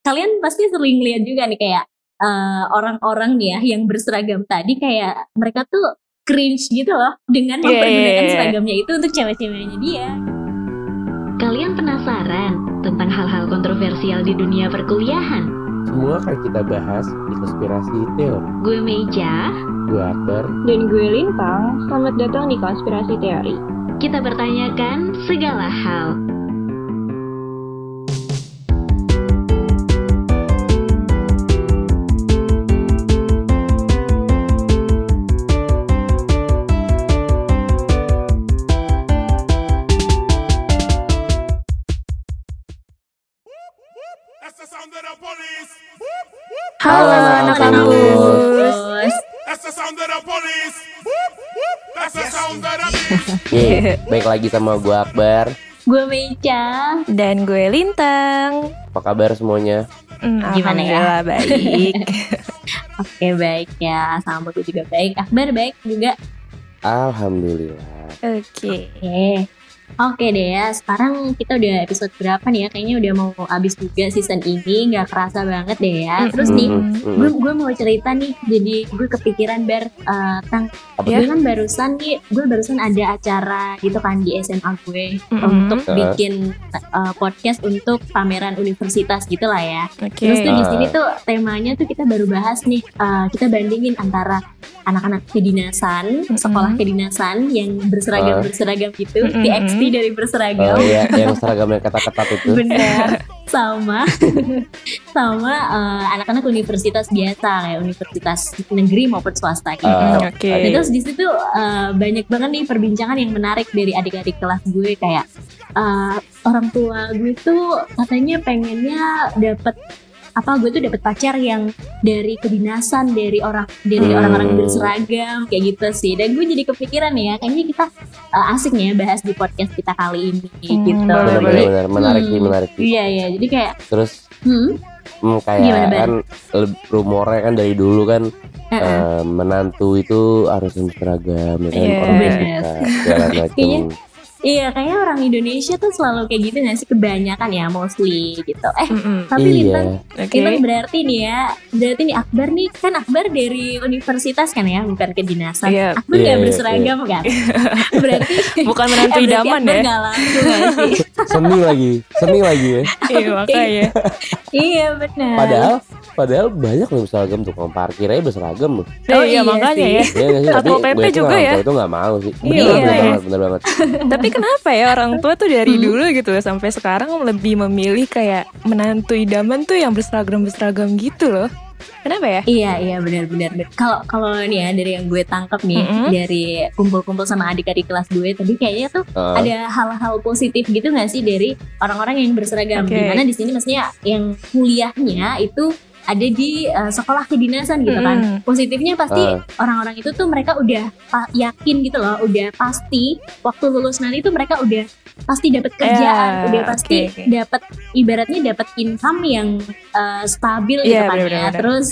kalian pasti sering lihat juga nih kayak eh, orang-orang nih ya yang berseragam tadi kayak mereka tuh cringe gitu loh dengan Iya, iya, mempergunakan iya. seragamnya itu untuk cewek-ceweknya dia. Kalian penasaran tentang hal-hal kontroversial di dunia perkuliahan? Semua akan kita bahas di konspirasi teori. Gue Meja, Gue Akbar, Dan gue Lintang, selamat datang di Konspirasi Teori. kita bertanyakan segala hal. Yeay, baik lagi sama gue Akbar. gue Meja. Dan gue Lintang. Apa kabar semuanya? Hmm, Gimana ya? Alhamdulillah baik. Oke baik ya, sama gue juga baik. Akbar baik juga. Alhamdulillah. Oke. Oke. Oke deh ya, sekarang kita udah episode berapa nih ya? Kayaknya udah mau habis juga season ini, nggak kerasa banget deh ya. Terus nih, gue gue mau cerita nih, jadi gue kepikiran ber eh, tang gue kan barusan nih, gue barusan ada acara gitu kan di SMA gue Mm-mm. untuk Heeh. bikin eh, podcast untuk pameran universitas gitu lah ya. Oke. Terus tuh di sini tuh temanya tuh kita baru bahas nih, eh, kita bandingin antara anak-anak kedinasan, Mm-mm. sekolah kedinasan yang berseragam berseragam gitu, Mm-mm. TXT dari berseragam, Oh iya, yang seragamnya ketat-ketat itu. bener, sama sama eh, anak-anak universitas biasa kayak universitas negeri maupun swasta gitu. Ah, Oke. Dan terus di situ eh, banyak banget nih perbincangan yang menarik dari adik-adik kelas gue kayak eh, orang tua gue tuh katanya pengennya dapet apa gue tuh dapet pacar yang dari kedinasan dari orang dari Hmm. orang-orang berseragam kayak gitu sih dan gue jadi kepikiran ya kayaknya kita eh, asik nih ya bahas di podcast kita kali ini Hmm, gitu boleh. Benar-benar menarik sih, Hmm. menarik sih. iya iya jadi kayak Terus hmm, hmm, kayak Gimana, kan rumornya kan dari dulu kan eh, eh. eh, menantu itu harus berseragam, ya kan Iya. orang Bener. suka segala macam. Iya kayaknya orang Indonesia tuh selalu kayak gitu nggak sih kebanyakan ya mostly gitu eh Mm-mm. tapi Iya. Lintang Oke. Lintang berarti nih ya berarti nih Akbar nih kan Akbar dari universitas kan ya bukan kedinasan Iya. Akbar Iya, nggak iya, berseragam kan berarti Bukan menantu eh, berarti idaman Akbar ya. nggak langsung sih Seni lagi, seni lagi ya. Iya makanya. iya benar Padahal padahal banyak loh berseragam tukang parkir aja berseragam loh. Oh, iya iya makanya sih. ya. Iya sih? Tapi PP juga ya. itu nggak mau sih. Iya, Bener, bener iya. banget, bener banget. Tapi kenapa ya orang tua tuh dari Hmm. dulu gitu sampai sekarang lebih memilih kayak menantu idaman tuh yang berseragam-berseragam gitu loh. Kenapa ya? Iya iya benar-benar. Kalau kalau nih ya dari yang gue tangkap nih Mm-mm. dari kumpul-kumpul sama adik-adik kelas gue tadi kayaknya tuh Heeh. ada hal-hal positif gitu nggak sih dari orang-orang yang berseragam? Oke. Di mana di sini maksudnya yang kuliahnya itu ada di uh, sekolah kedinasan gitu kan. Mm-mm. Positifnya pasti Ah. orang-orang itu tuh mereka udah pa- yakin gitu loh, udah pasti waktu lulus nanti tuh mereka udah pasti dapat kerjaan, Ya, udah pasti oke, oke. dapat ibaratnya dapat income yang uh, stabil gitu Iya, kan ya. benar-benar. Terus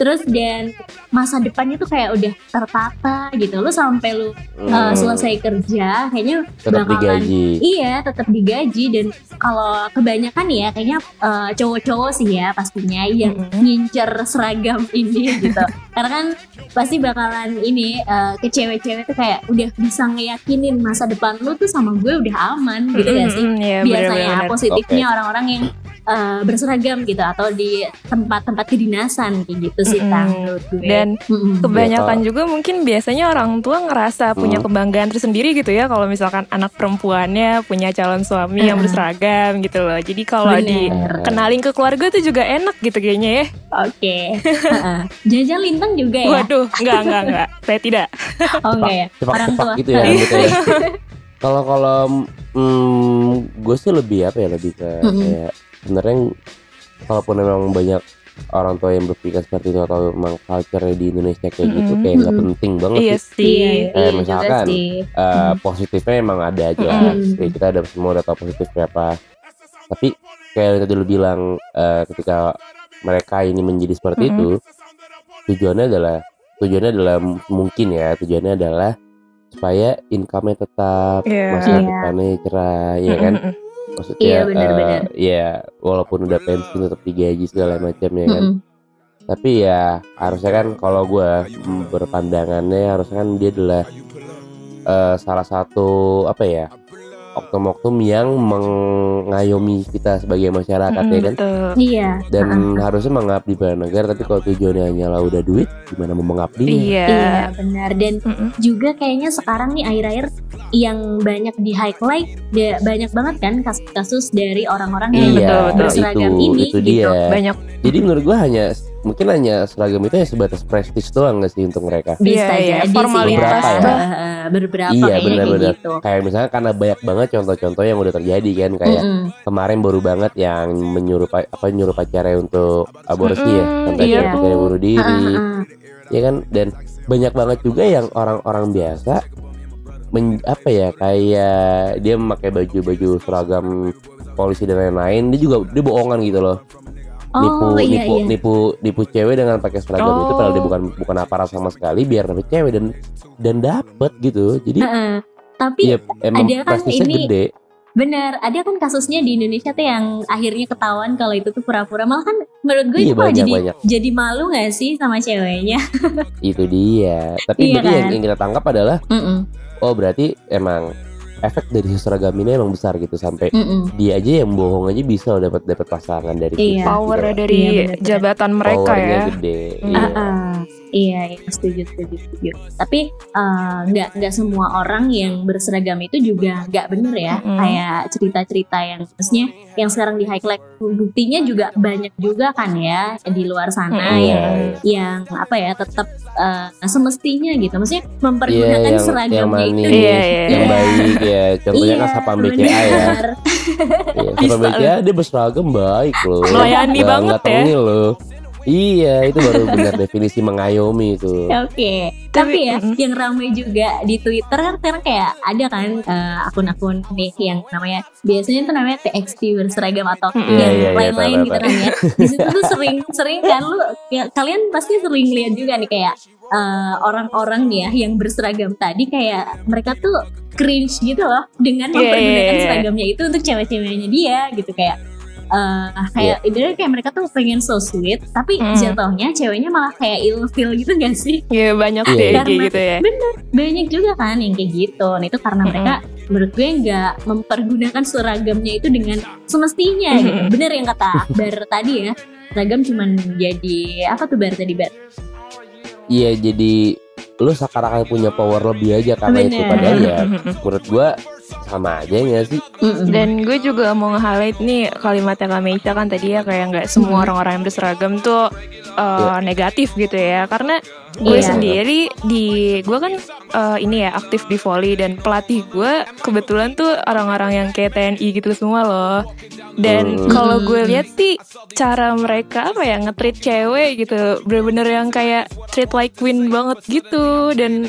terus dan masa depannya tuh kayak udah tertata gitu. Lu sampai lu uh, Hmm. selesai kerja kayaknya tetap bakalan digaji. Iya, tetap digaji dan kalau kebanyakan ya kayaknya eh, cowok-cowok sih ya pastinya yang Mm-mm. ngincer seragam ini gitu. Karena kan pasti bakalan ini eh, ke cewek-cewek tuh kayak udah bisa ngeyakinin masa depan lu tuh sama gue udah aman gitu gak sih? Mm-mm, iya, Biasanya benar-benar. positifnya orang-orang yang eh, berseragam gitu atau di tempat-tempat kedinasan kayak gitu sih Mm-mm. Tang, menurut gue. Dan Mm-mm. kebanyakan Iya, juga mungkin biasanya orang tua ngerasa punya Hmm. kebanggaan tersendiri gitu ya kalau misalkan anak perempuannya punya calon suami yang Mm. berseragam gitu loh. Jadi kalau dikenalin ke keluarga tuh juga enak gitu kayaknya ya. Oke. Heeh. Jajan lintang juga ya? Waduh, enggak enggak enggak. Saya tidak. Oh enggak ya? Orang tua. gitu ya rambutnya. Kalau kalau hmm, gue sih lebih apa ya lebih ke Mm-mm. kayak sebenarnya kalaupun memang banyak orang tua yang berpikir seperti itu atau memang culture di Indonesia kayak gitu Mm-mm. kayak nggak Mm-mm. penting banget Iya sih. Iya, Eh, iya juga misalkan, sih. Eh, positifnya emang ada jelas. Mm-mm. Kayak kita ada semua udah tahu positifnya apa. Tapi kayak yang tadi lu bilang eh, ketika mereka ini menjadi seperti Mm-mm. itu, tujuannya adalah tujuannya adalah mungkin ya tujuannya adalah supaya income-nya tetap Iya. masa Iya. depannya cerah ya kan Mm-mm. Maksudnya Iya, eh, ya walaupun udah pensiun tetap digaji segala macam ya kan Mm-mm. tapi ya harusnya kan kalau gue berpandangannya harusnya kan dia adalah eh, salah satu apa ya oknum-oknum yang mengayomi kita sebagai masyarakat ya Mm-mm, kan betul. Iya. dan harusnya mengabdi pada negara tapi kalau tujuannya hanyalah udah duit gimana mau mengabdi Iya. Iya benar dan Mm-mm. juga kayaknya sekarang nih akhir-akhir yang banyak di highlight da- banyak banget kan kasus-kasus dari orang-orang yang iya betul, betul. berseragam itu ini itu gitu. dia Banyak jadi menurut gua hanya mungkin hanya seragam itu ya sebatas prestis doang gak sih untuk mereka Bisa Iya, iya, jadi formalitas sih ya. Eh, beberapa Iya, kayaknya kayak benar-benar. gitu. kayak misalnya karena banyak banget contoh-contoh yang udah terjadi kan kayak Mm-mm. kemarin baru banget yang menyuruh pa- apa nyuruh pacarnya untuk aborsi ya Mm-mm, sampai iya tuh. pacarnya bunuh diri Ah, ah, ah. ya kan dan banyak banget juga yang orang-orang biasa men- apa ya kayak dia memakai baju-baju seragam polisi dan lain-lain dia juga dia bohongan gitu loh Oh nipu iya nipu iya. nipu nipu cewek dengan pakai seragam itu padahal dia Oh. bukan bukan aparat sama sekali biar dapet cewek dan dan dapet gitu jadi Heeh. Tapi ya emang ada kan ini- gede bener ada kan kasusnya di Indonesia tuh yang akhirnya ketahuan kalau itu tuh pura-pura malah kan menurut gue Iya, itu banyak, jadi banyak. jadi malu gak sih sama ceweknya? itu dia tapi Iya berarti yang, kan? yang kita tangkap adalah Mm-mm, oh berarti emang efek dari seragam ini emang besar gitu sampai mm-mm. dia aja yang bohong aja bisa loh dapat dapat pasangan dari Iya. power gitu. dari Iya, jabatan mereka Powernya ya. gede Hmm. iya. Ah, ah. Iya, iya, setuju, setuju, setuju. Tapi eh, nggak nggak semua orang yang berseragam itu juga nggak bener ya. Mm-mm. Kayak cerita-cerita yang maksudnya yang sekarang di highlight buktinya juga banyak juga kan ya di luar sana Mm-mm. yang Iya, yang apa ya tetap eh, semestinya gitu. Maksudnya Iya, mempergunakan yang, yang seragamnya manis, itu. Iya, iya. yang Iya. baik ya. Contohnya kan Sapam BCA ya. Iya, Sapam BCA dia berseragam baik loh. Melayani banget nggak ya. loh. Iya, itu baru benar definisi mengayomi itu. Oke, Tapi, tapi ya mm-mm. yang ramai juga di Twitter kan sekarang kayak ada kan eh, akun-akun nih yang namanya biasanya tuh namanya TXT berseragam atau Mm-mm. yang Iya, iya, iya, lain-lain tahu, gitu kan ya. Di situ tuh sering sering kan lu ya, kalian pasti sering lihat juga nih kayak eh, orang-orang nih ya yang berseragam tadi kayak mereka tuh cringe gitu loh dengan mempergunakan iya, iya. seragamnya itu untuk cewek-ceweknya dia gitu kayak eh kayak ibaratnya kayak mereka tuh pengen so sweet tapi Mm. jatuhnya ceweknya malah kayak ilfeel gitu gak sih Iya banyak Iya, deh iya. kayak gitu ya. banyak juga kan yang kayak gitu nah itu karena Mm-mm. mereka menurut gue nggak mempergunakan seragamnya itu dengan semestinya gitu Mm-mm. bener yang kata Bar tadi ya seragam cuman jadi apa tuh Bar tadi Bar Iya, jadi lu sekarang punya power lebih aja karena itu Bener. padahal ya Mm-mm. menurut gua sama aja nggak sih? Dan gue juga mau nge-highlight nih kalimatnya Kak Meisha kan tadi ya kayak nggak semua orang-orang yang berseragam tuh uh, negatif gitu ya. Karena gue Iya. sendiri di gue kan uh, ini ya aktif di volley dan pelatih gue kebetulan tuh orang-orang yang kayak TNI gitu semua loh. Dan Hmm. kalau gue Mhm. lihat sih cara mereka apa ya nge-treat cewek gitu bener-bener yang kayak treat like queen banget gitu dan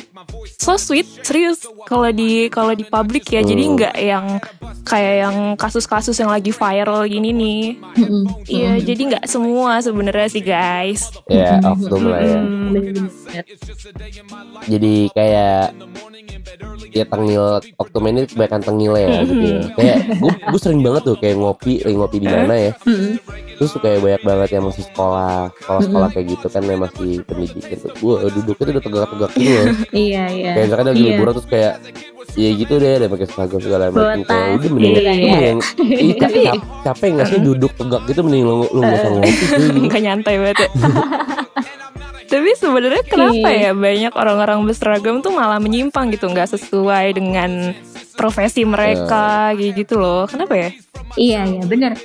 so sweet serius kalau di kalau di publik ya jadi Hmm. nggak yang kayak yang kasus-kasus yang lagi viral gini nih Mm-mm. Iya jadi nggak semua sebenarnya sih guys Ya, Mhm. oknum lah ya. Jadi kayak ya tengil oknum ini kebanyakan tengil ya gitu ya. Kayak gue gue sering banget tuh kayak ngopi, lagi ngopi di mana ya. Mm-mm. Terus kayak banyak banget yang masih sekolah, sekolah-sekolah kayak gitu kan yang masih pendidikan tuh. Gue duduknya tuh udah tegak-tegak gitu loh. iya iya Kayak misalkan lagi Iya. liburan terus kayak ya gitu deh, ada pakai seragam segala macam. Kayak udah mending, iya. lu mending Ih, cap, cap- capek nggak sih duduk tegak gitu mending lu lu nggak usah ngopi cuy. nggak nyantai banget ya. Tapi sebenarnya kenapa ya banyak orang-orang berseragam tuh malah menyimpang gitu nggak sesuai dengan profesi mereka kayak gitu loh. Kenapa ya? Iya iya bener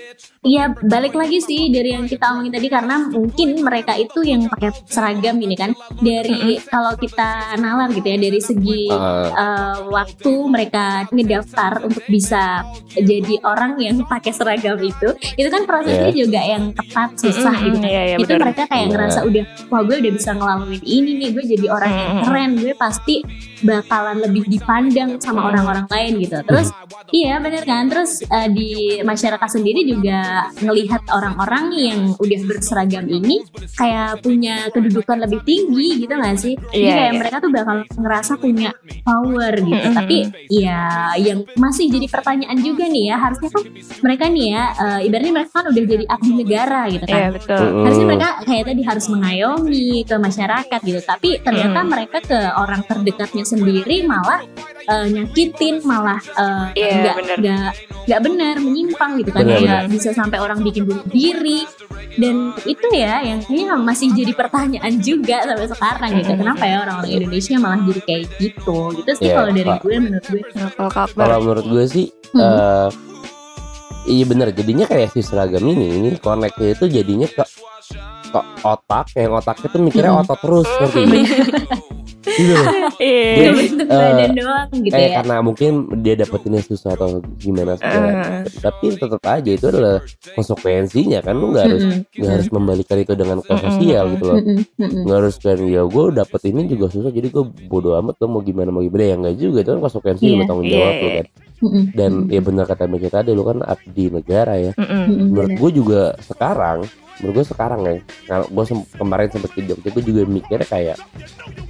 Iya balik lagi sih dari yang kita omongin tadi karena mungkin mereka itu yang pakai seragam gini kan. Dari kalau kita nalar gitu ya dari segi Ah. eh, waktu mereka ngedaftar untuk bisa jadi orang yang pakai seragam itu itu kan prosesnya juga yang tepat susah gitu kan. iya, iya, itu mereka kayak Iya. ngerasa udah wah gue udah bisa ngelaluin ini nih gue jadi orang yang keren gue pasti bakalan lebih dipandang sama orang-orang lain gitu. Terus Iya bener kan. Terus eh, di masyarakat sendiri juga ngelihat orang-orang yang udah berseragam ini kayak punya kedudukan lebih tinggi gitu gak sih? Jadi Iya, kayak iya. mereka tuh bakal ngerasa punya power gitu. Mm-mm. Tapi ya yang masih jadi pertanyaan juga nih ya, harusnya kan mereka nih ya, eh, ibaratnya mereka kan udah jadi abdi negara gitu kan. Iya betul. Harusnya mereka kayak tadi harus mengayomi ke masyarakat gitu. Tapi ternyata Mm. mereka ke orang terdekatnya sendiri malah eh, nyakitin, malah eh, Iya, nggak bener. nggak nggak benar, menyimpang gitu kan. Bener, Kayak bisa sampai orang bikin bunuh diri. Dan itu ya yang kayaknya masih jadi pertanyaan juga sampai sekarang gitu. Mm. Kenapa ya orang-orang Indonesia malah jadi kayak gitu? Gitu sih Iya, kalau dari Pak. gue menurut gue. Kalau menurut gue sih Hmm. eh iya bener jadinya kayak si seragam ini ini connectnya itu jadinya ke ke otak yang otaknya tuh mikirnya Hmm. otot terus ngerti gitu loh. iya. Bentuk eh, badan doang gitu kayak ya. karena mungkin dia dapetinnya susah atau gimana segala. Eh. tapi tetap aja itu adalah konsekuensinya kan. Lu nggak harus nggak harus membalikan itu dengan ke sosial gitu loh. Nggak harus kan ya gue dapet ini juga susah jadi gue bodo amat lo mau gimana mau gimana. Ya nggak juga itu kan konsekuensi Iya. lu tanggung jawab Iya, lu iya. kan. Dan ya benar kata Meja tadi lu kan abdi negara ya. Menurut gue juga sekarang menurut gue sekarang ya kalau gue sem- kemarin sempet ke Jogja gue juga mikirnya kayak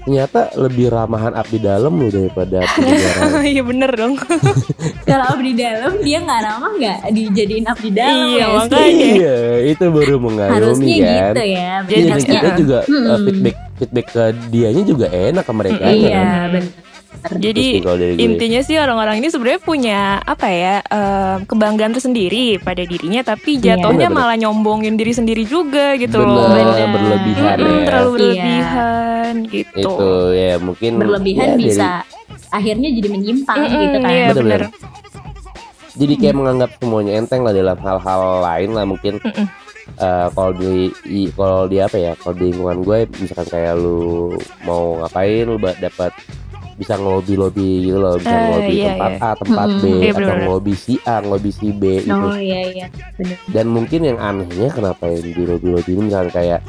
ternyata lebih ramahan abdi dalam lu daripada abdi negara Iya bener dong. Kalau abdi dalam dia nggak ramah nggak dijadiin abdi dalam Iya, ya makanya. iya itu baru mengayomi harusnya kan gitu ya Iya, Jadi harusnya kita juga Mm-mm. uh, feedback feedback ke dianya juga enak ke mereka iya kan? benar Jadi intinya sih orang-orang ini sebenarnya punya apa ya em, kebanggaan tersendiri pada dirinya, tapi Iya. jatuhnya Bener-bener. malah nyombongin diri sendiri juga gitu loh. bener, Bener. berlebihan Mm-mm, ya terlalu Iya. berlebihan gitu. itu ya mungkin berlebihan ya, bisa akhirnya jadi menyimpang Mm-mm, gitu kan Iya Bener-bener. bener. jadi kayak menganggap semuanya enteng lah dalam hal-hal lain lah mungkin Mm-mm. eh, kalau di kalau di apa ya kalau di lingkungan gue misalkan kayak lu mau ngapain lu dapat bisa ngelobi lobi gitu loh bisa ngelobi iya, tempat iya. A tempat B Iya, atau ngelobi si A ngelobi si B oh iya iya. Benar dan mungkin yang anehnya kenapa yang di lobby lobby ini misalkan kayak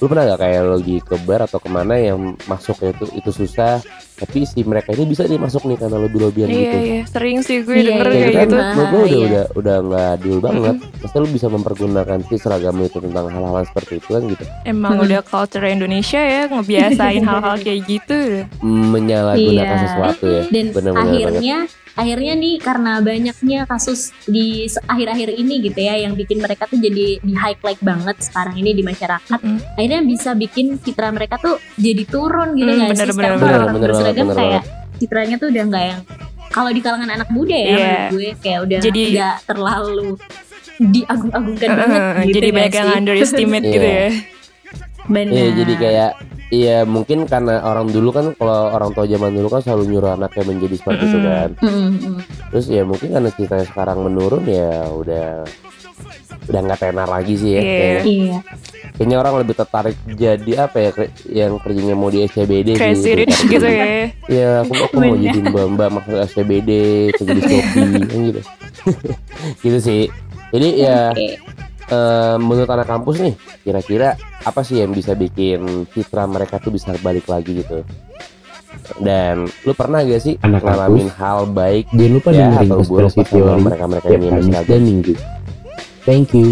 lu pernah gak kayak lagi ke bar atau ke mana yang masuknya itu itu susah tapi si mereka ini bisa nih masuk nih karena lobby lobbyan Iya gitu iya sering sih gue Iya, denger iya, kayak Ya kan, gitu. Nah, gue udah, iya. udah udah nggak adil banget. Pasti lu bisa mempergunakan si seragam itu tentang hal-hal seperti itu kan gitu, Emang Hmm. udah culture Indonesia ya ngebiasain hal-hal kayak gitu. menyalahgunakan Iya. sesuatu ya. dan Bener-bener banget. akhirnya akhirnya nih karena banyaknya kasus di akhir-akhir ini gitu ya yang bikin mereka tuh jadi di highlight banget sekarang ini di masyarakat Mm. akhirnya bisa bikin citra mereka tuh jadi turun gitu nggak sih bener, sekarang bener, orang bener berseragam banget, bener kayak citranya tuh udah nggak yang kalau di kalangan anak muda ya Iya. menurut gue kayak udah Jadi- nggak terlalu diagung-agungkan banget Heeh, gitu jadi banyak yang underestimate Iya. gitu ya. Benar. Iya jadi kayak Iya mungkin karena orang dulu kan kalau orang tua zaman dulu kan selalu nyuruh anaknya menjadi seperti itu kan. Mm. Terus ya mungkin karena ceritanya sekarang menurun ya udah udah nggak tenar lagi sih ya. Iya. Kayaknya, Iya. kayaknya orang lebih tertarik jadi apa ya yang kerjanya mau di SCBD sih. Crazy rich daripada gitu jadi- ya. Iya, aku, aku mau jadi mbak-mbak masuk SCBD, kerja di Shopee, kan gitu. gitu sih. Jadi ya Oke. Eh, menurut anak kampus nih, kira-kira apa sih yang bisa bikin citra mereka tuh bisa balik lagi gitu? Dan lu pernah gak sih Anak ngalamin hal baik Jangan lupa ya dengerin atau buruk konspirasi teori mereka-mereka tiap ini dan Minggu. Thank you.